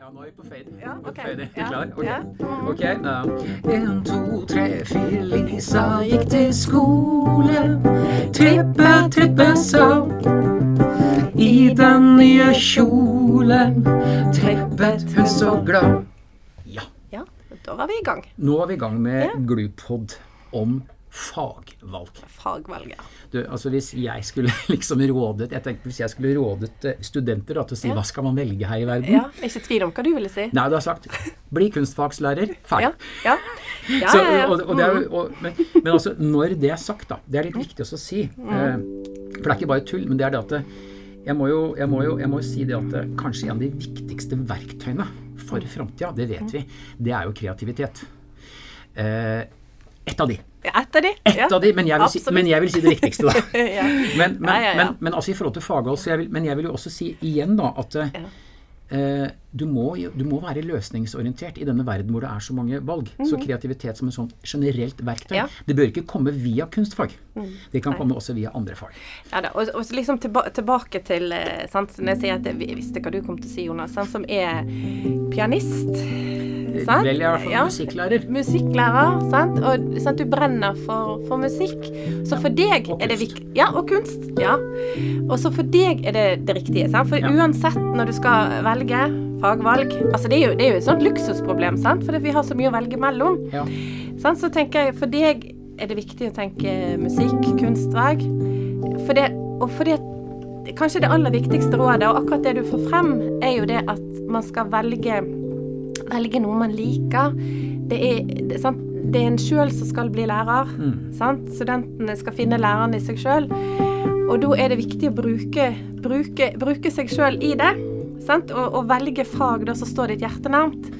Ja, nå er vi på fade. Ja, ok. Fade. Ja. Klar? Ok. Ja. Ok, da. En, to, tre, fire. Lisa gikk til skole. Trippe, trippe, så. I den nye kjolen trippet hun så glad. Ja, Ja, da var vi i gang. nå er vi i gang med Ja. Glupod om fagvalg. Fagvalget. Du, altså Hvis jeg skulle liksom rådet jeg tenkte hvis jeg skulle rådet eh, studenter da, til å si Ja. hva skal man velge her i verden Ja, ikke tvil om hva du ville si. Nei, du har sagt bli kunstfagslærer. Ferdig. Ja, ja. Ja, Så, ja, ja. og, og er, og, men, men altså, når det er sagt, da Det er litt viktig også å si. Eh, for det er ikke bare tull, men det er det at det, jeg, må jo, jeg, må jo, jeg må jo si det at det, kanskje en av de viktigste verktøyene for framtida, det vet vi, det er jo kreativitet. Eh, et av de. Ja, Et av de. Et ja. av de, men jeg, vil si, men jeg vil si det viktigste, da. ja. Men, men, men, men altså i forhold til faghold, så jeg vil, men jeg vil jo også si igjen da at Ja. eh, du, må, du må være løsningsorientert i denne verden hvor det er så mange valg. Så kreativitet som et sånt generelt verktøy. Mhm. Ja. Det bør ikke komme via kunstfag. Det kan Nei. komme også via andre fag. Ja da, og, og liksom tilba tilbake til eh, sant, Når jeg sier at jeg visste hva du kom til å si, Jonas, sant, som er pianist. Sant? Vel, i hvert fall Ja. musikklærer. Musikklærer, sant? og sant, du brenner for, for musikk. Så for deg er det viktig Ja, og kunst. Ja. Og så for deg er det det riktige. Sant? For uansett når du skal velge fagvalg Altså det er jo, det er jo et sånt luksusproblem, sant? fordi vi har så mye å velge mellom. Ja. Sånn, Så tenker jeg for deg er det viktig å tenke musikk, kunstvag. For det, og fordi at Kanskje det aller viktigste rådet, og akkurat det du får frem, er jo det at man skal velge, velge noe man liker. Det er, det, sant? det er en sjøl som skal bli lærer. Mm. Sant? Studentene skal finne læreren i seg sjøl. Og da er det viktig å bruke, bruke, bruke seg sjøl i det. Sant? Og, og velge fag da som står ditt hjerte nærmt.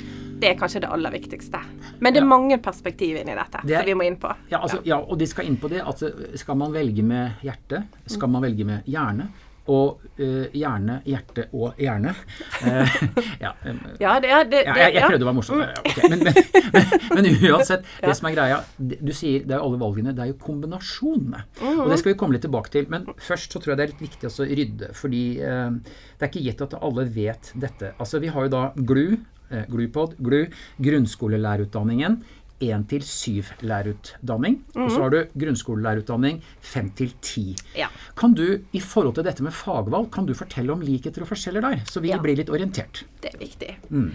Det er kanskje det aller viktigste. Men det er Ja. mange perspektiv inni dette Det er- som vi må inn på. Ja, altså, ja, og de skal inn på det at eh, skal man velge med hjerte, skal man velge med hjerne, og uh, hjerne, hjerte og hjerne. Uh, ja, um, Ja, det er det, Ja, jeg, jeg prøvde å være morsom. Ja, okay. men, men, men, men uansett, det som er greia Du sier det er alle valgene, det er jo kombinasjonene. Mhm. Og det skal vi komme litt tilbake til. Men først så tror jeg det er litt viktig å rydde. Fordi uh, det er ikke gitt at alle vet dette. Altså Vi har jo da GLU, eh, GLUPOD, GLU, grunnskolelærerutdanningen. 1-7-lærerutdanning. Og så har du grunnskolelærerutdanning 5-10. Ja. Kan du, i forhold til dette med fagvalg, kan du fortelle om likheter og forskjeller der? Så vi Ja. blir litt orientert. Det er viktig. Mm.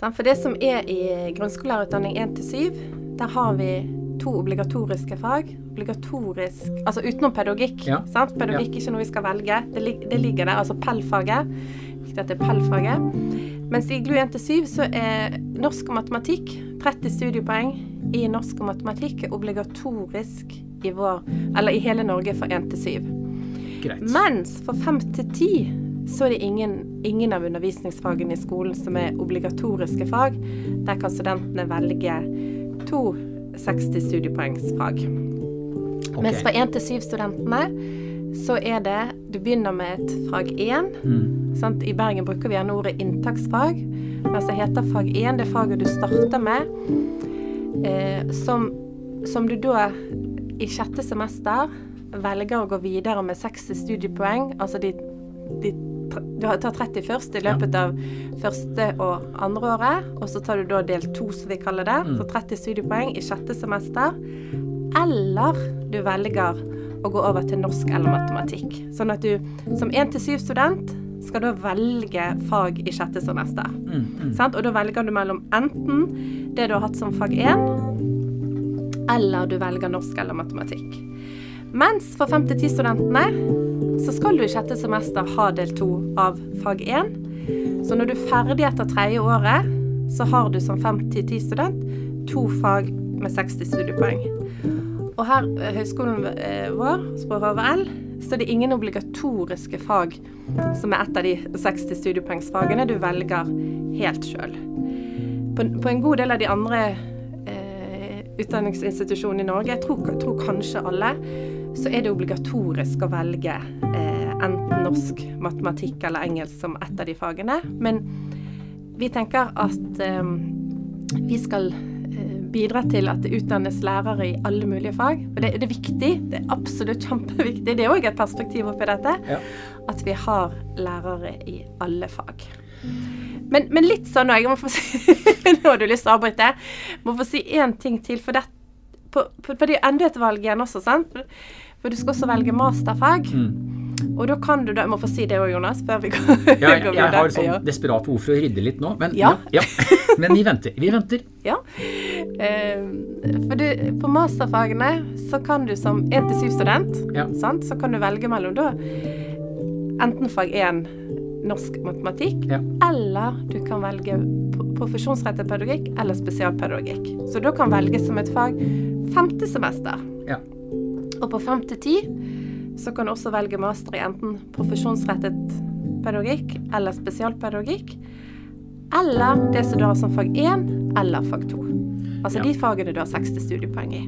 For det som er i grunnskolelærerutdanning 1-7, der har vi to obligatoriske fag. Obligatorisk Altså utenom pedagogikk. Ja. Sant? Pedagogikk er ikke noe vi skal velge. Det, det ligger der. Altså PEL-faget. Viktig at det er PEL-faget. Mens i GLU 1-7 så er norsk og matematikk 30 studiepoeng i norsk og matematikk er obligatorisk i vår Eller i hele Norge for 1-7. Greit. Mens for 5-10 så er det ingen, ingen av undervisningsfagene i skolen som er obligatoriske fag. Der kan studentene velge to 60 studiepoengsfag. Okay. Mens for 1-7-studentene så er det Du begynner med et fag 1. Mm. Sant? I Bergen bruker vi gjerne ordet inntaksfag. Mens det heter fag 1, det faget du starter med. Eh, som, som du da i sjette semester velger å gå videre med 60 studiepoeng. Altså de, de Du tar 30 først i løpet av første og andre året. Og så tar du da del to, som vi kaller det. Mm. Så 30 studiepoeng i sjette semester. Eller du velger å gå over til norsk eller matematikk. Sånn at du som 1-7-student skal da velge fag i sjette semester. Mm, mm. Og da velger du mellom enten det du har hatt som fag 1, eller du velger norsk eller matematikk. Mens for 5-10-studentene så skal du i sjette semester ha del 2 av fag 1. Så når du er ferdig etter tredje året, så har du som 5-10-student to fag med 60 studiepoeng. Og her, eh, høyskolen eh, vår, Språk HVL, så er det ingen obligatoriske fag som er et av de 60 studiepoengsfagene du velger helt sjøl. På, på en god del av de andre eh, utdanningsinstitusjonene i Norge, jeg tror, tror kanskje alle, så er det obligatorisk å velge eh, enten norsk, matematikk eller engelsk som et av de fagene. Men vi tenker at eh, vi skal bidra til at det utdannes lærere i alle mulige fag. Og det, det er viktig. Det er absolutt kjempeviktig. Det er òg et perspektiv oppi dette. Ja. At vi har lærere i alle fag. Men, men litt sånn òg, si Nå har du lyst til å avbryte. Må få si én ting til. For, det, på, på, det er enda et valg igjen også, sant? For, du skal også velge masterfag. Mm. Og da kan du da Jeg må få si det òg, Jonas, før vi går, Ja, jeg, jeg har sånn Ja. desperat behov for å rydde litt nå, men, Ja. ja. Ja, men vi venter. Vi venter. Eh, for du, på masterfagene så kan du som 1-7-student Ja. så kan du velge mellom da enten fag 1 norsk matematikk, Ja. eller du kan velge profesjonsrettet pedagogikk eller spesialpedagogikk. Så da kan velges som et fag femte semester. Ja. Og på fem til ti så kan du også velge master i enten profesjonsrettet pedagogikk eller spesialpedagogikk. Eller det som du har som fag 1 eller fag 2. Altså Ja. de fagene du har 60 studiepoeng i.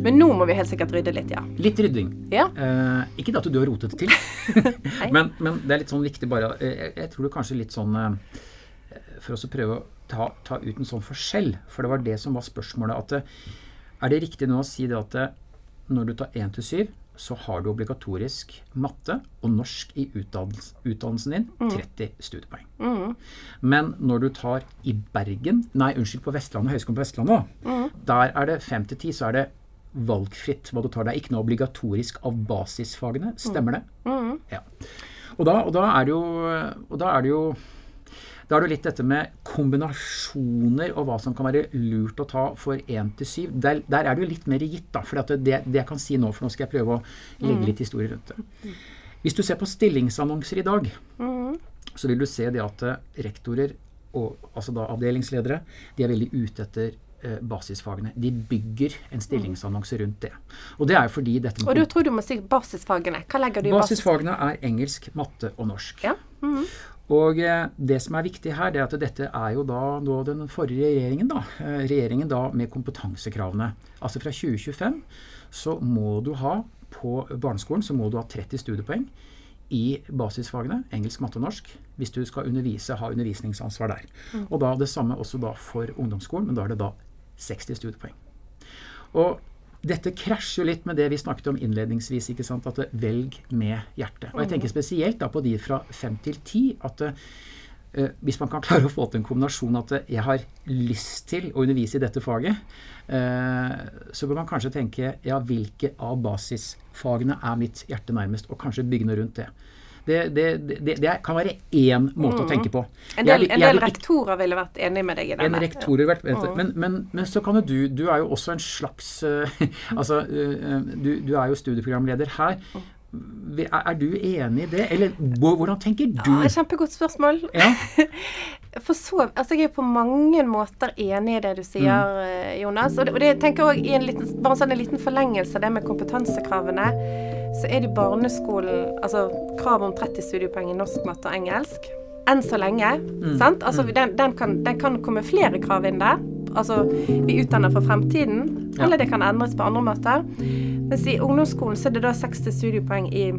Men nå må vi helt sikkert rydde litt, ja. Litt rydding. Ja. Eh, ikke det at du har rotet det til, men, men det er litt sånn viktig bare eh, Jeg, jeg tror det kanskje litt sånn eh, For oss å prøve å ta, ta ut en sånn forskjell, for det var det som var spørsmålet. at eh, Er det riktig nå å si det at når du tar 1 til 7, så har du obligatorisk matte og norsk i utdannelsen din 30 studiepoeng. Mm. Men når du tar i Bergen, nei unnskyld, på Vestlandet, Høgskolen på Vestlandet, Mm. der er det 5 til 10, så er det valgfritt hva du tar. Det er ikke noe obligatorisk av basisfagene. Stemmer det? Mm. Ja. Og da, og da er det jo Og da er det jo da er det litt dette med kombinasjoner og hva som kan være lurt å ta for 1 til 7. Der, der er det jo litt mer gitt, da. For det, det jeg kan si nå, for nå skal jeg prøve å legge litt historie rundt det. Hvis du ser på stillingsannonser i dag, Mm. så vil du se det at eh, rektorer og altså da avdelingsledere de er veldig ute etter eh, basisfagene. De bygger en stillingsannonse rundt det. Og det er jo fordi dette Og du tror du må si basisfagene. Hva legger du i basisfagene? Basisfagene er engelsk, matte og norsk. Ja. Mhm. Og eh, det som er viktig her, det er at dette er jo da nå den forrige regjeringen, da. Eh, regjeringen da med kompetansekravene. Altså fra 2025 så må du ha på barneskolen så må du ha 30 studiepoeng i basisfagene, engelsk, matte og norsk, hvis du skal undervise, ha undervisningsansvar der. Og da det samme også da for ungdomsskolen, men da er det da 60 studiepoeng. Og dette krasjer jo litt med det vi snakket om innledningsvis. ikke sant, At velg med hjertet. Og jeg tenker spesielt da på de fra fem til ti. At Uh, hvis man kan klare å få til en kombinasjon at eh, jeg har lyst til å undervise i dette faget, uh, så bør man kanskje tenke ja, hvilke av basisfagene er mitt hjerte nærmest, og kanskje bygge noe rundt det. Det, det, det, det kan være én måte å tenke på. En Jeg del, en del rektorer ville vært enig med deg i en denne. rektor har vært men, men, men så kan jo du Du er jo også en slags uh, Altså, uh, du, du er jo studieprogramleder her. Er, er du enig i det? Eller hvordan tenker du? Ja, kjempegodt spørsmål. Ja, For så, altså Jeg er på mange måter enig i det du sier, Mm. Jonas. Og det, og det jeg tenker også i en liten, bare sånn en liten forlengelse av det med kompetansekravene, så er det i barneskolen altså krav om 30 studiepoeng i norsk, matte og engelsk. Enn så lenge. Mm. sant? Altså den, den, kan, den kan komme flere krav inn der. Altså vi utdanner for fremtiden, Ja. eller det kan endres på andre måter. Mens i ungdomsskolen så er det da 60 studiepoeng i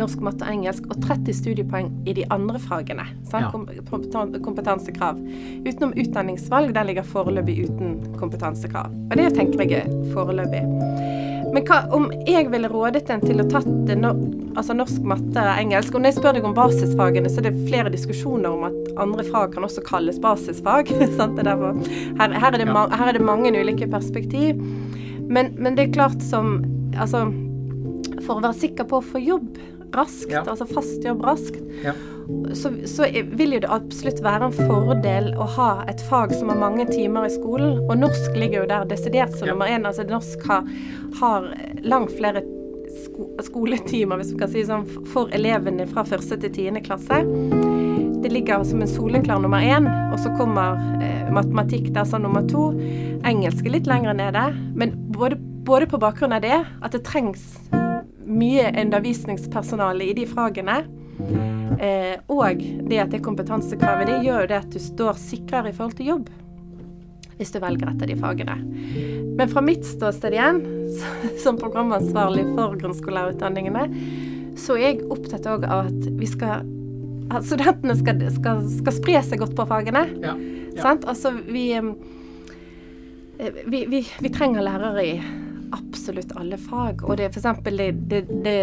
norsk, matte og engelsk, og 30 studiepoeng i de andre fagene. Sant? Ja. Kompetansekrav. Utenom utdanningsvalg, der ligger foreløpig uten kompetansekrav. Og det tenker jeg er foreløpig. Men hva om jeg ville rådet en til å tatt no, altså norsk, matte og engelsk? Og når jeg spør deg om basisfagene, så er det flere diskusjoner om at andre fag kan også kalles basisfag. derfor, her, her, er ma her er det mange ulike perspektiv. Men, men det er klart som Altså, for å være sikker på å få jobb raskt, Ja. altså fast jobb raskt, ja. så, så vil jo det absolutt være en fordel å ha et fag som har mange timer i skolen. Og norsk ligger jo der desidert som Ja. nummer én. Altså norsk har, har langt flere sko skoletimer, hvis man kan si sånn, for elevene fra første til tiende klasse. Det ligger som en soleklar nummer én, og så kommer eh, matematikk der som nummer to. Engelsk er litt lenger nede. Men både, både på bakgrunn av det, at det trengs mye undervisningspersonale i de fagene, eh, og det at det kompetansekravet, det gjør jo det at du står sikrere i forhold til jobb. Hvis du velger et av de fagene. Men fra mitt ståsted igjen, som programansvarlig for grunnskolelærerutdanningene, så er jeg opptatt òg av at vi skal at studentene skal, skal, skal spre seg godt på fagene. ja. ja. Sant? Altså, vi, eh, vi, vi, vi trenger lærere i absolutt alle fag. Og det er f.eks. det, det, det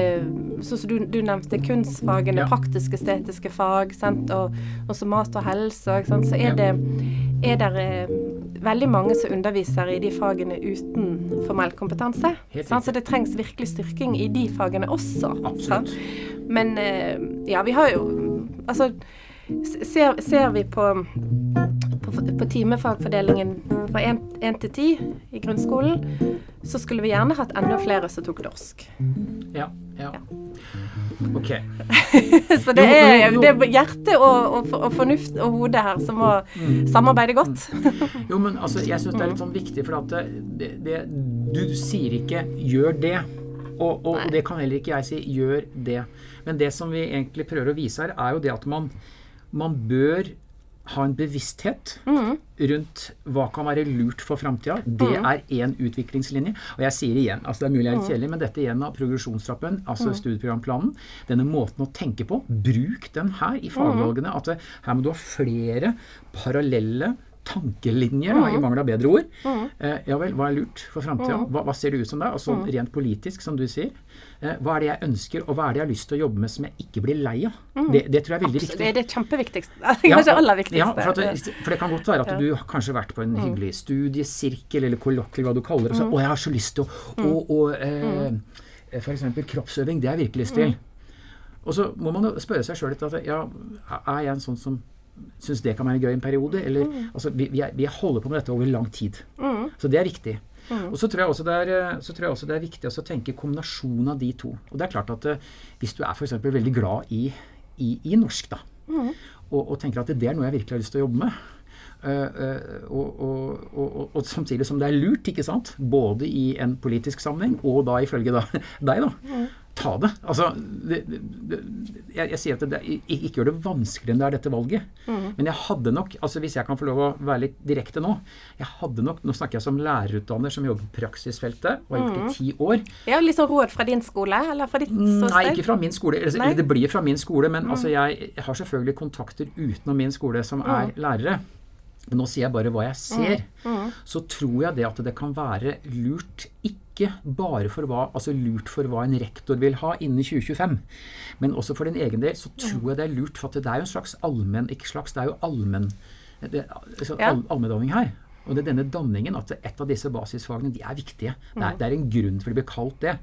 Sånn som du, du, nevnte kunstfagene, Ja. praktisk-estetiske fag, sant? og også mat og helse, sant? så er det, er det eh, veldig mange som underviser i de fagene uten formell kompetanse. Sant? Så det trengs virkelig styrking i de fagene også. Sant? Absolutt. Men eh, ja, vi har jo Altså, ser, ser vi på, på, på timefagfordelingen fra 1 til 10 i grunnskolen, så skulle vi gjerne hatt enda flere som tok norsk. Ja, ja. Ok. Så det er, det er hjerte og, og, og fornuft og hode her som må samarbeide godt. Jo, men altså, jeg syns det er litt sånn viktig, for at det, det, du sier ikke 'gjør det'. Og, og det kan heller ikke jeg si 'gjør det'. Men det som vi egentlig prøver å vise her, er jo det at man, man bør ha en bevissthet rundt hva kan være lurt for framtida. Det er én utviklingslinje. Og jeg sier igjen, altså det er mulig jeg er litt kjedelig, men dette igjen av progresjonstrappen, altså studieprogramplanen, denne måten å tenke på, bruk den her i fagvalgene. At det, her må du ha flere parallelle tankelinjer, da, i mangel av bedre ord. Eh, ja vel, hva er lurt for framtida? Hva, hva ser det ut som det? er? Altså rent politisk, som du sier. Eh, hva er det jeg ønsker, og hva er det jeg har lyst til å jobbe med som jeg ikke blir lei av? Det, det tror jeg er veldig viktig. Det er det kjempeviktigste. Kanskje det aller viktigste. Ja, for, at, for det kan godt være at du har kanskje vært på en hyggelig studiesirkel eller kollokviel, hva du kaller det. og Så, å, jeg har så lyst til å Og, og eh, for eksempel kroppsøving, det har jeg virkelig lyst til. Og så må man spørre seg sjøl litt at ja, er jeg en sånn som syns det kan være gøy en periode? Eller altså, vi, vi, er, holder på med dette over lang tid. Så det er viktig. Og så tror jeg også det er, eh, så tror jeg også det er viktig å tenke kombinasjonen av de to. Og det er klart at eh, hvis du er f.eks. veldig glad i, i, i norsk, da, og, og tenker at det er noe jeg virkelig har lyst til å jobbe med, og, og, og, og, og samtidig som det er lurt, ikke sant, både i en politisk sammenheng og da ifølge da, deg, da. Ta det. Altså, det, det, jeg, jeg sier at det, ikke gjør det vanskeligere enn det er dette valget. Men jeg hadde nok, altså hvis jeg kan få lov å være litt direkte nå jeg hadde nok, Nå snakker jeg som lærerutdanner som jobber på praksisfeltet og har gjort det i ti år. Ja, litt sånn råd fra din skole, eller fra ditt ståsted? Nei, ikke fra min skole. Eller, eller det blir fra min skole, men altså, jeg har selvfølgelig kontakter utenom min skole som er lærere. Men nå sier jeg bare hva jeg ser. Så tror jeg det at det kan være lurt ikke bare for hva, altså lurt for hva en rektor vil ha innen 2025, men også for din egen del, så tror jeg det er lurt. For at det er jo en slags allmenn Ikke slags, det er jo allmenn altså, Ja. all, allmenndanning her. Og det er denne danningen at et av disse basisfagene de er viktige. Det er, det er en grunn for det blir kalt det.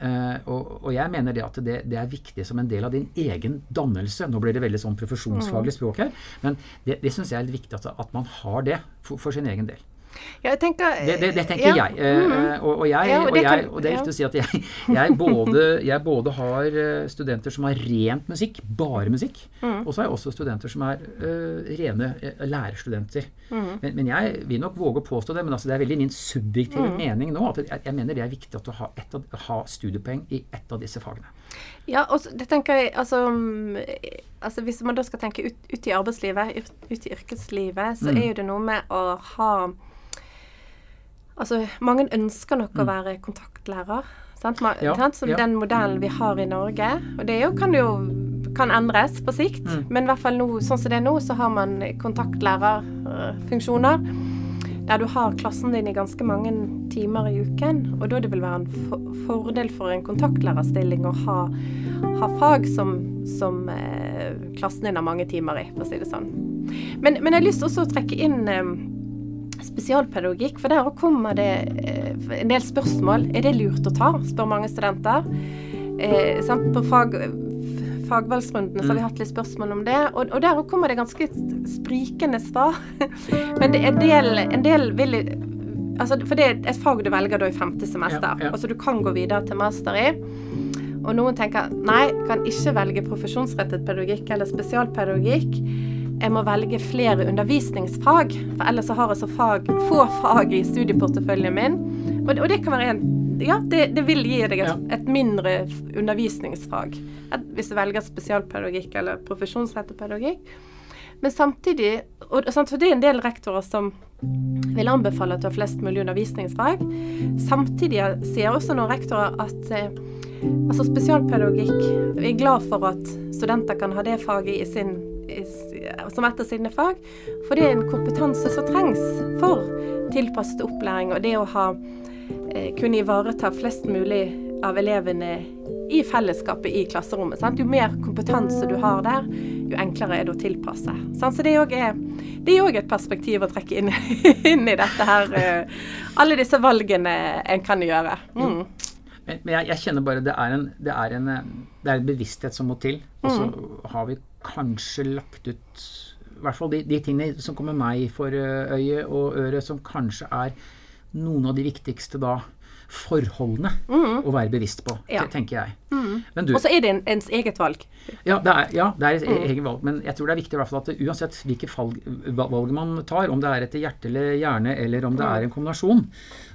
Eh, og, og jeg mener det at det, det er viktig som en del av din egen dannelse. Nå blir det veldig sånn profesjonsfaglig språk her, men det, det syns jeg er litt viktig at, at man har det for, for sin egen del. Ja, jeg tenker, Det, det, det tenker ja, jeg. Eh, og, og, jeg, Ja, og og, det jeg kan- og det er ja. å si at jeg, jeg, både, jeg både har eh, studenter som har rent musikk, bare musikk, Mm. og så har jeg også studenter som er uh, rene uh, lærerstudenter. Mm. Men, men jeg vil nok våge å påstå det, men altså det er veldig min subjektive Mm. mening nå. at jeg, jeg mener det er viktig at du har, et av, ha studiepoeng i ett av disse fagene. Ja, og det tenker jeg altså, mm, altså Hvis man da skal tenke ut, ut i arbeidslivet, ut, ut i yrkeslivet, så Mm. er jo det noe med å ha Altså, mange ønsker nok å være kontaktlærer. Sant? Man, Mm. Ja, sant? Som ja. den modellen vi har i Norge. Og det jo, kan jo kan endres på sikt, Mm. men i hvert fall nå, sånn som det er nå, så har man kontaktlærerfunksjoner. Der du har klassen din i ganske mange timer i uken. Og da det vil være en for fordel for en kontaktlærerstilling å ha, ha fag som, som eh, klassen din har mange timer i, for å si det sånn. Men, men jeg har lyst også å trekke inn eh, spesialpedagogikk, for der kommer det eh, en del spørsmål. Er det lurt å ta, spør mange studenter. Eh. På fag, fagvalgsrundene så har vi hatt litt spørsmål om det, og, og der kommer det ganske sprikende svar. Men det er en del, en del vil altså, For det er et fag du velger da i femte semester, Ja, ja. og så du kan gå videre til master i. Og noen tenker nei, kan ikke velge profesjonsrettet pedagogikk eller spesialpedagogikk. Jeg må velge flere undervisningsfag, for ellers har jeg så fag, få fag i studieporteføljen min. Og, det- og det kan være en Ja, det, det vil gi deg et, et mindre undervisningsfag et, hvis du velger spesialpedagogikk eller profesjonsrettet pedagogikk. Men samtidig og, for Det er en del rektorer som vil anbefale at du har flest mulig undervisningsfag. Samtidig sier også noen rektorer at eh, altså spesialpedagogikk er glad for at studenter kan ha det faget i sin, som et av sine fag, for det er en kompetanse som trengs for tilpasset opplæring og det å ha eh, kunne ivareta flest mulig av elevene i fellesskapet i klasserommet. Sant? Jo mer kompetanse du har der, jo enklere er det å tilpasse. Sant? Så det er òg et perspektiv å trekke inn, inn i dette her. eh, alle disse valgene en kan gjøre. Mm. Men, men jeg, jeg kjenner bare det er en, det er en, eh, det er en bevissthet som må til. Og så har vi kanskje lagt ut i hvert fall de, de tingene som kommer meg for øyet øye og øre, som kanskje er noen av de viktigste da forholdene å være bevisst på, Ja. tenker jeg. Men du, Og så er det en, ens eget valg. ja, det er, ja, det er et mm. eget valg, men jeg tror det er viktig i hvert fall at det, uansett hvilke valg, valg man tar, om det er etter hjerte eller hjerne, eller om det er en kombinasjon,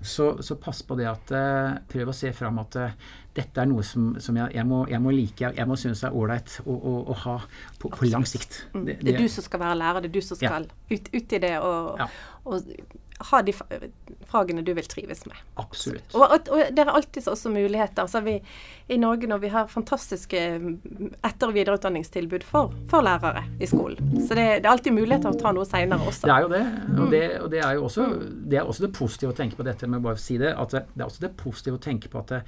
så, så pass på det at eh, Prøv å se fram at eh, dette er noe som, som jeg, jeg, må, jeg må like, jeg må synes er ålreit å, å, å ha på, på lang sikt. Det, Det er du som skal være lærer, det er du som Ja. skal ut, ut i det og, Ja. og ha de fa- fagene du vil trives med. Absolutt. Og, og, og det er alltid også muligheter. Altså vi, I Norge når vi har fantastiske mm, etter- og videreutdanningstilbud for, for lærere i skolen. Så det, det er alltid muligheter å ta noe seinere også. Det er jo det. Og det, og det er jo også det, er også det positive å tenke på dette med bare å si det, at det, det er også det positive å tenke på at det,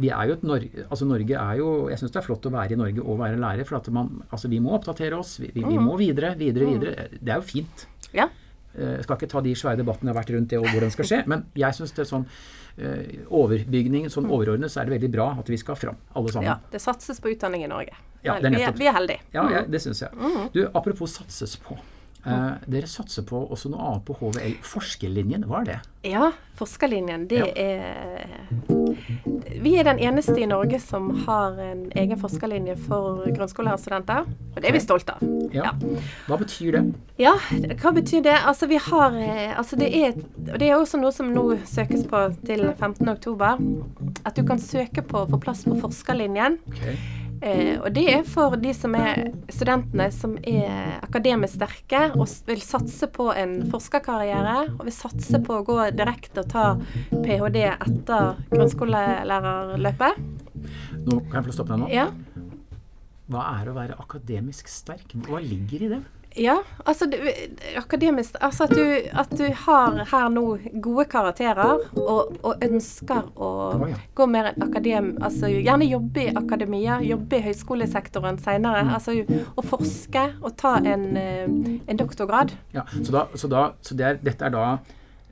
vi er jo et Norge, altså Norge er jo, Jeg syns det er flott å være i Norge og være lærer. For at man, altså vi må oppdatere oss. Vi, vi, vi må videre, videre, videre. Det er jo fint. Ja. Eh, Jeg skal ikke ta de svære debattene jeg har vært rundt det og hvordan det skal skje. Men jeg syns det er sånn eh, overbygning, sånn overordnet, så er det veldig bra at vi skal fram, alle sammen. ja. Det satses på utdanning i Norge. Ja, vi, er, vi er heldige. Ja, ja, det syns jeg. Du, apropos satses på. Eh, dere satser på også noe annet på HVL. Forskerlinjen, hva er det? Ja, forskerlinjen, det er Vi er den eneste i Norge som har en egen forskerlinje for grunnskolelærerstudenter. Og det er vi stolte av. Ja. Hva betyr det? Ja, hva betyr det? Altså, vi har eh, Altså, det er Og det er også noe som nå søkes på til 15. oktober. At du kan søke på å få plass på forskerlinjen. Ok. Eh, og det er for de som er studentene som er akademisk sterke og vil satse på en forskerkarriere. Og vil satse på å gå direkte og ta ph.d. etter grunnskolelærerløpet. Nå kan jeg få stoppe deg nå. Ja. Hva er å være akademisk sterk? Hva ligger i det? Ja, altså du, akademisk Altså at du, at du har her nå gode karakterer og, og ønsker å Å, ja. gå mer akadem... Altså gjerne jobbe i akademia, jobbe i høyskolesektoren seinere. Mm. Altså å forske og ta en, eh, en doktorgrad. Ja, så da, så da, så det er, dette er da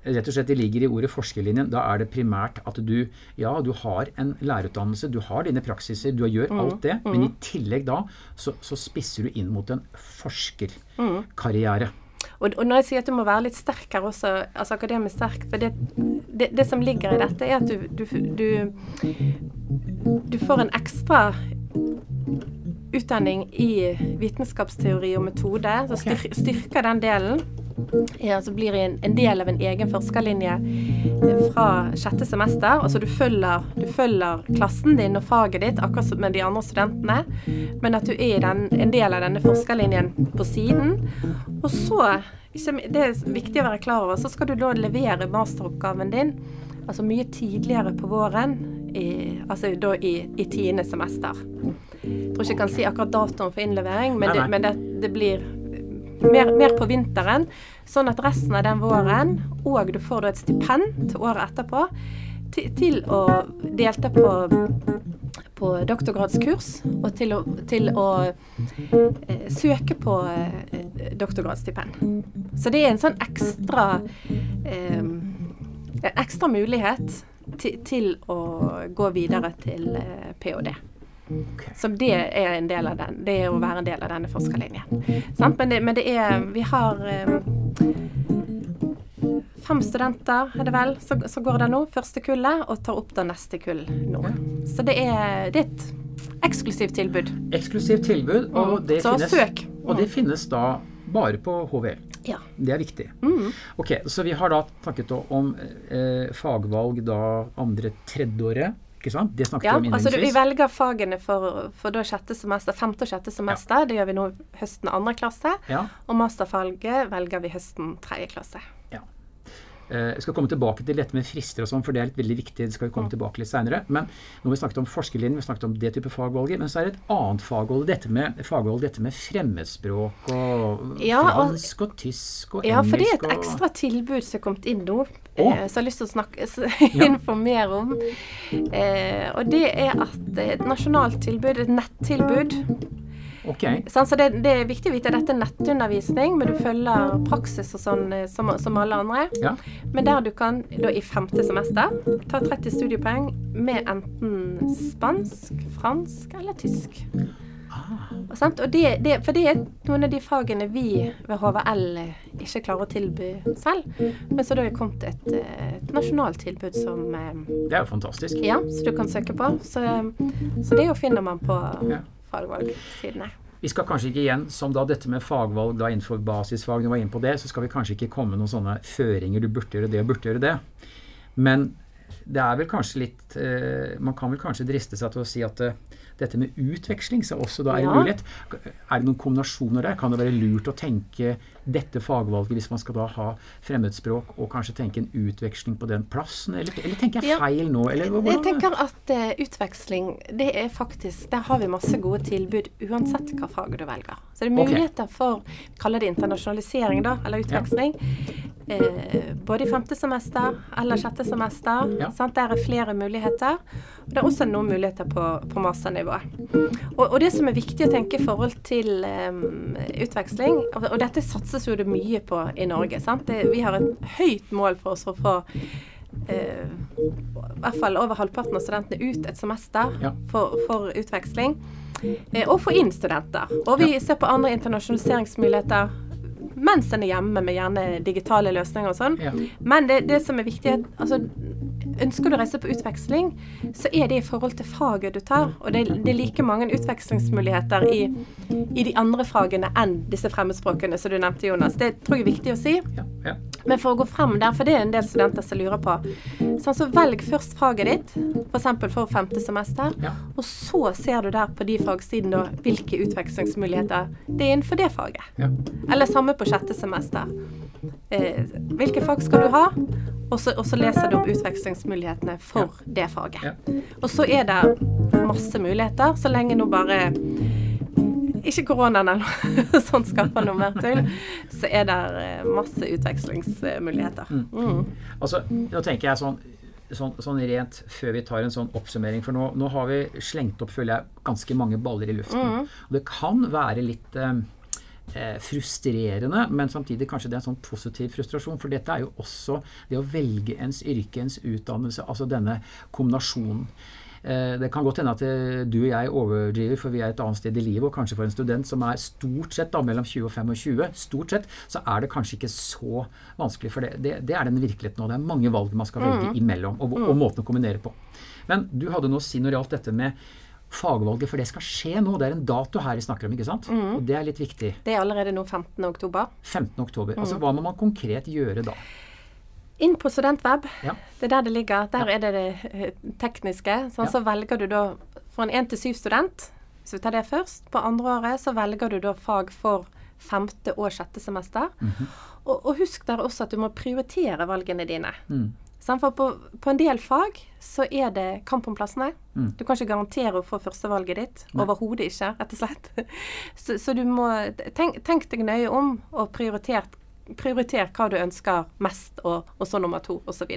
Rett og slett det ligger i ordet forskerlinjen. Da er det primært at du ja, du har en lærerutdannelse, du har dine praksiser, du gjør alt det, men i tillegg da så, så spisser du inn mot en forskerkarriere. Og, og når jeg sier at du må være litt sterk her også, altså akademisk sterk For det, det, det som ligger i dette, er at du, du, du, du får en ekstra utdanning i vitenskapsteori og metode, så styr, styrker den delen. Ja, så blir det en, en del av en egen forskerlinje fra sjette semester. Altså du følger, du følger klassen din og faget ditt akkurat som med de andre studentene, men at du er den, en del av denne forskerlinjen på siden. Og så, det er viktig å være klar over, så skal du da levere masteroppgaven din altså mye tidligere på våren, i, altså da i, i tiende semester. Jeg tror ikke jeg kan si akkurat datoen for innlevering, men, Nei, det, men det, det blir mer, mer på vinteren. Sånn at resten av den våren, og du får da et stipend året etterpå, til, til å delta på, på doktorgradskurs, og til å, til å eh, søke på eh, doktorgradsstipend. Så det er en sånn ekstra eh, ekstra mulighet til, til å gå videre til eh, ph.d. Ok. Så det er en del av den. Det er å være en del av denne forskerlinjen. Sant? Men, det, men det er Vi har eh, fem studenter, er det vel, som går der nå. Første kullet, og tar opp det neste kull nå. Så det er, det er et eksklusivt tilbud. Eksklusivt tilbud, og Mm. det, Så finnes, søk. og det finnes da bare på HVL. Ja. Det er viktig. Mm. Ok, Så vi har da snakket om eh, fagvalg da andre tredjeåret. Ikke sant? Det snakket Ja, vi om altså du, vi velger fagene for, for da sjette semester, femte og sjette semester. Det gjør vi nå høsten andre klasse. Ja. Og masterfaget velger vi høsten tredje klasse. Ja. Eh, Jeg skal komme tilbake til dette med frister og sånn, for det er litt veldig viktig. Det skal vi komme tilbake litt senere. Men har vi snakket om forskerlinjen, vi har snakket om det type fagvalget. Men så er det et annet fagvalg, dette med, fagvalg, dette med fremmedspråk og Ja, fransk og tysk og engelsk. Ja, for det er et ekstra tilbud som er kommet inn nå, Å. eh, som jeg har lyst til å snakke, informere om. Eh, og det er at et nasjonalt tilbud, et nettilbud. Okay. Sant, så det, det er viktig å vite at dette er nettundervisning, men du følger praksis og sånn eh, som, som alle andre. Ja. Men der du kan da i femte semester ta 30 studiepoeng med enten spansk, fransk eller tysk. Ah, Og, sant? og det, det, for det er noen av de fagene vi ved HVL ikke klarer å tilby selv. Men så da er det kommet et, et nasjonalt tilbud som eh, det er jo fantastisk. ja, så du kan søke på. Så, så det jo finner man på Ja. fagvalgsidene. Vi skal kanskje ikke igjen, som da dette med fagvalg da innenfor basisfag, du var inne på det, så skal vi kanskje ikke komme noen sånne føringer, du burde gjøre det og burde gjøre det. Men det er vel kanskje litt eh, Man kan vel kanskje driste seg til å si at eh, dette med utveksling så også da er en Ja. mulighet. Er det noen kombinasjoner der? Kan det være lurt å tenke dette fagvalget hvis man skal da ha fremmedspråk, og kanskje tenke en utveksling på den plassen? Eller, eller tenker jeg Ja. feil nå? Eller, Jeg tenker at uh, utveksling, det er faktisk Der har vi masse gode tilbud uansett hva fag du velger. Så det er muligheter muligheter for Vi kaller det internasjonalisering, da, eller utveksling. Eh, både i femte semester eller sjette semester. Ja. Der er flere muligheter. Og det er også noen muligheter på, på masternivå. Og, og det som er viktig å tenke i forhold til eh, utveksling, og, og dette satses jo det mye på i Norge. Sant? Det, vi har et høyt mål for oss å få eh, i hvert fall over halvparten av studentene ut et semester Ja. for, for utveksling. Eh, og få inn studenter. Og vi ser på andre internasjonaliseringsmuligheter mens en er hjemme med gjerne digitale løsninger og sånn. Ja. Men det, det som er viktig, er at altså, ønsker du å reise på utveksling, så er det i forhold til faget du tar. Og det, det er like mange utvekslingsmuligheter i, i de andre fagene enn disse fremmedspråkene som du nevnte, Jonas. Det tror jeg er viktig å si. Ja, ja. Men for å gå frem der, for det er en del studenter som lurer på sånn, Så velg først faget ditt, f.eks. For, for femte semester. Ja. Og så ser du der på de fagsidene hvilke utvekslingsmuligheter det er innenfor det faget. ja. Eller samme på sjette semester. Eh, hvilke fag skal du ha? Og så, og så leser du opp utvekslingsmulighetene for det faget. Ja. Og så er det masse muligheter, så lenge nå bare ikke koronaen eller noe sånt skaper noe mer tull, så er det eh, masse utvekslingsmuligheter. Mm. Altså, nå tenker jeg sånn, sånn, sånn rent før vi tar en sånn oppsummering, for nå, nå har vi slengt opp, føler jeg, ganske mange baller i luften. Og det kan være litt eh, frustrerende, men samtidig kanskje det er en sånn positiv frustrasjon. For dette er jo også det å velge ens yrke, ens utdannelse, altså denne kombinasjonen. Eh, Det kan godt hende at eh, du og jeg overdriver, for vi er et annet sted i livet. Og kanskje for en student som er stort sett da, mellom 20 og 25, stort sett, så er det kanskje ikke så vanskelig. For det, det, det er den virkeligheten nå. Det er mange valg man skal velge imellom, og, og måten å kombinere på. Men du hadde noe å si når det gjaldt dette med fagvalget, for det skal skje nå. Det er en dato her vi snakker om, ikke sant? Og det er litt viktig. Det er allerede nå 15. oktober. 15. oktober. Altså hva må man konkret gjøre da? Inn på Studentweb. Ja. Det er der det ligger. Der er det det eh, tekniske. Sånn, Ja. Så velger du da for en 1-7-student, hvis vi tar det først, på andre året så velger du da fag for femte og sjette semester. og, og husk der også at du må prioritere valgene dine. For på, på en del fag så er det kamp om plassene. Mm. Du kan ikke garantere å få førstevalget ditt. Overhodet ikke, rett og slett. Så, så du må tenk, tenk deg nøye om, og prioriter, prioriter hva du ønsker mest, og, og så nummer to, osv.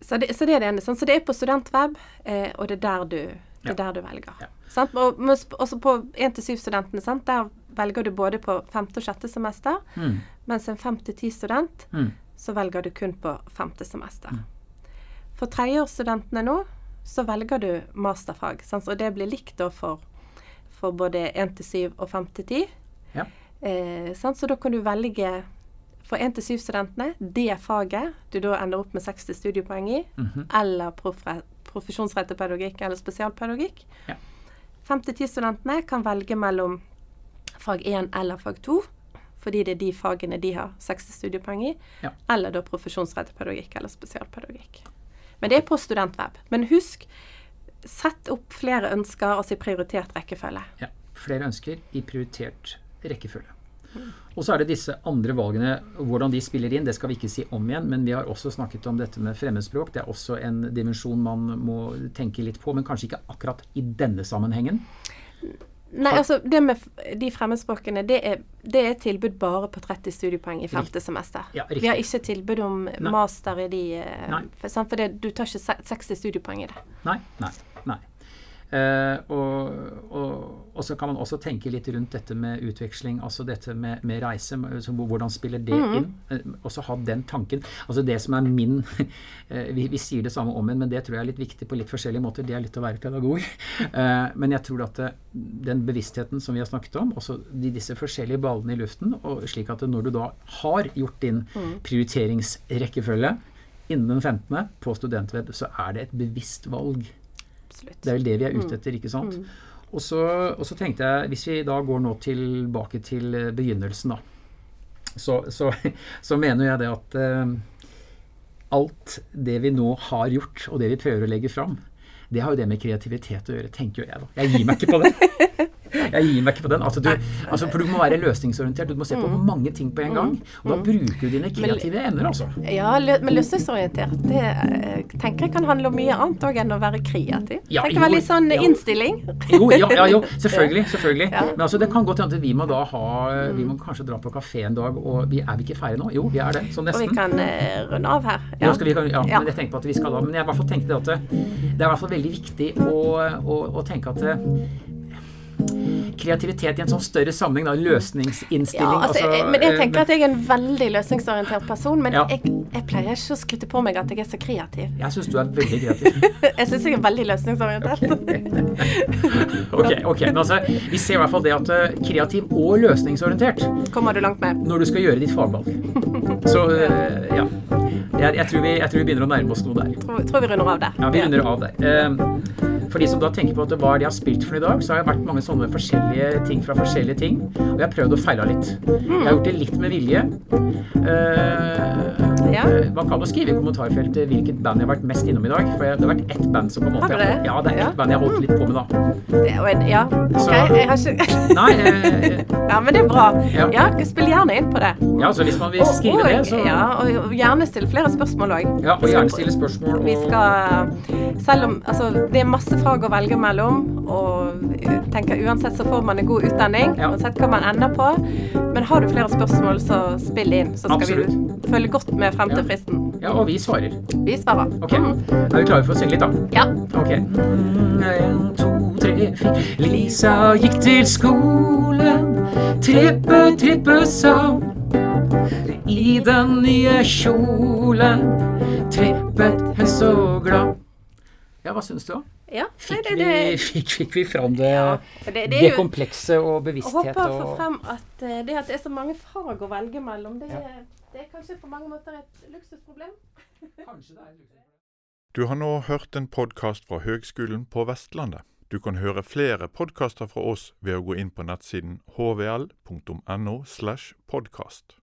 Så, det, så det er det ene. Så det er på studentweb, eh, og det er der du, det Ja. er der du velger. Ja. Sant? Og, også på 1-7-studentene, der velger du både på femte og sjette semester. Mm. Mens en 5-10-student Mm. Så velger du kun på femte semester. For tredjeårsstudentene nå, så velger du masterfag. Sant? Og det blir likt da for, for både 1-7 og 5-10. Ja. Eh? Så da kan du velge for 1-7-studentene det faget du da ender opp med 60 studiepoeng i, Mhm. eller profre- profesjonsrettet pedagogikk eller spesialpedagogikk. Ja. 5-10-studentene kan velge mellom fag 1 eller fag 2, fordi det er de fagene de har 60 studiepoeng i, Ja. eller da profesjonsrettet pedagogikk eller spesialpedagogikk. Men det er på studentweb. Men husk, sett opp flere ønsker, altså i prioritert rekkefølge. Ja. Flere ønsker i prioritert rekkefølge. Og så er det disse andre valgene. Hvordan de spiller inn, det skal vi ikke si om igjen. Men vi har også snakket om dette med fremmedspråk. Det er også en dimensjon man må tenke litt på, men kanskje ikke akkurat i denne sammenhengen. Nei, altså det med de fremmedspråkene, det er, det er tilbud bare på 30 studiepoeng i femte semester. Ja, vi har ikke tilbud om Nei. master i de eh. For, for det, du tar ikke 60 studiepoeng i det. Nei, nei, nei. Eh, og, og, og så kan man også tenke litt rundt dette med utveksling, altså dette med, med reise. Så hvordan spiller det inn? Mm. og så ha den tanken. Altså det som er min eh, vi, vi sier det samme om igjen, men det tror jeg er litt viktig på litt forskjellige måter. Det er litt å være pedagog. Eh, men jeg tror at den bevisstheten som vi har snakket om, også de, disse forskjellige ballene i luften, og slik at når du da har gjort din prioriteringsrekkefølge innen den 15. på studentweb, så er det et bevisst valg. Absolutt. Det er vel det vi er ute etter, ikke sant? Og, så, og så tenkte jeg, hvis vi da går nå tilbake til eh, begynnelsen, da, så, så, så mener jeg det at uh, alt det vi nå har gjort, og det vi prøver å legge fram, det har jo det med kreativitet å gjøre, tenker jo jeg da. Jeg gir meg ikke på det. Jeg gir meg ikke på den. Altså, du, altså, for du må være løsningsorientert. Du må se på mange ting på en gang. Og da bruker du dine kreative evner, altså. Ja, men løsningsorientert, det eh, tenker jeg kan handle om mye annet òg enn å være kreativ. Ja, jo, veldig sånn ja. innstilling. Jo, ja, ja, jo, selvfølgelig. selvfølgelig. Ja. Men altså, det kan godt hende at vi må da ha Vi må kanskje dra på kafé en dag, og vi er vi ikke ferdige nå? Jo, vi er det. Sånn Og vi kan uh, runde av her. Ja, skal vi, ja, Ja. men jeg tenker på at vi skal da Men jeg i hvert fall tenkte at det, det er i hvert fall veldig viktig å, å, å tenke at kreativitet i en sånn større sammenheng, da, løsningsinnstilling Ja, altså, altså, men jeg eh, tenker at jeg er en veldig løsningsorientert person, men Ja. jeg, jeg pleier ikke å skryte på meg at jeg er så kreativ. Jeg syns du er veldig kreativ. Jeg syns jeg er veldig løsningsorientert. ok, ok, men altså, Vi ser i hvert fall det at eh, kreativ og løsningsorientert Kommer du langt med? når du skal gjøre ditt fagvalg. Så eh, ja. Jeg, jeg, tror vi, jeg tror vi begynner å nærme oss noe der. Tror, tror vi runder av der. Ja, vi runder av der. Eh, for de som da tenker på at det jeg har spilt for i dag, så har jeg vært mange sånne forskjellige ting fra forskjellige ting. Og jeg har prøvd og feila litt. Jeg har gjort det litt med vilje. Eh, Ja. eh, Man kan jo skrive i kommentarfeltet hvilket band jeg har vært mest innom i dag. For det har vært ett band som på en måte det? Ja, det er ett Ja. band jeg har holdt litt på med, da. Det, og ja, OK. Så- Jeg har ikke Nei, eh, Ja, men det er bra. Ja. Ja, spill gjerne inn på det. ja, så hvis man vil skrive og, det, så Ja, og gjerne stille flere spørsmål òg. Ja, og gjerne stille spørsmål. Og, Vi skal Selv om altså, det er masse fag å velge mellom, og tenker uansett så får man en god utdanning, Ja. uansett hva man ender på. Men har du flere spørsmål, så spill inn, så skal Absolutt. vi følge godt med frem til Ja. fristen. Ja, og vi svarer. Vi svarer. Ok. Er vi klare for å synge litt, da? Ja. Ok. En, to, tre, fire. Lisa gikk til skolen. Trippe, trippe, sa I den nye kjolen trippet hun så glad. Ja, hva syns du, ja. Fikk, det, det, vi, fikk, fikk vi fram det, ja. det, det det jo komplekse og Jeg bevissthet håper å få frem at eh, det at det er så mange fag å velge mellom, det, Ja. det er kanskje på mange måter et luksusproblem. Kanskje det er Du har nå hørt en podkast fra Høgskolen på Vestlandet. Du kan høre flere podkaster fra oss ved å gå inn på nettsiden hvl.no slash podkast.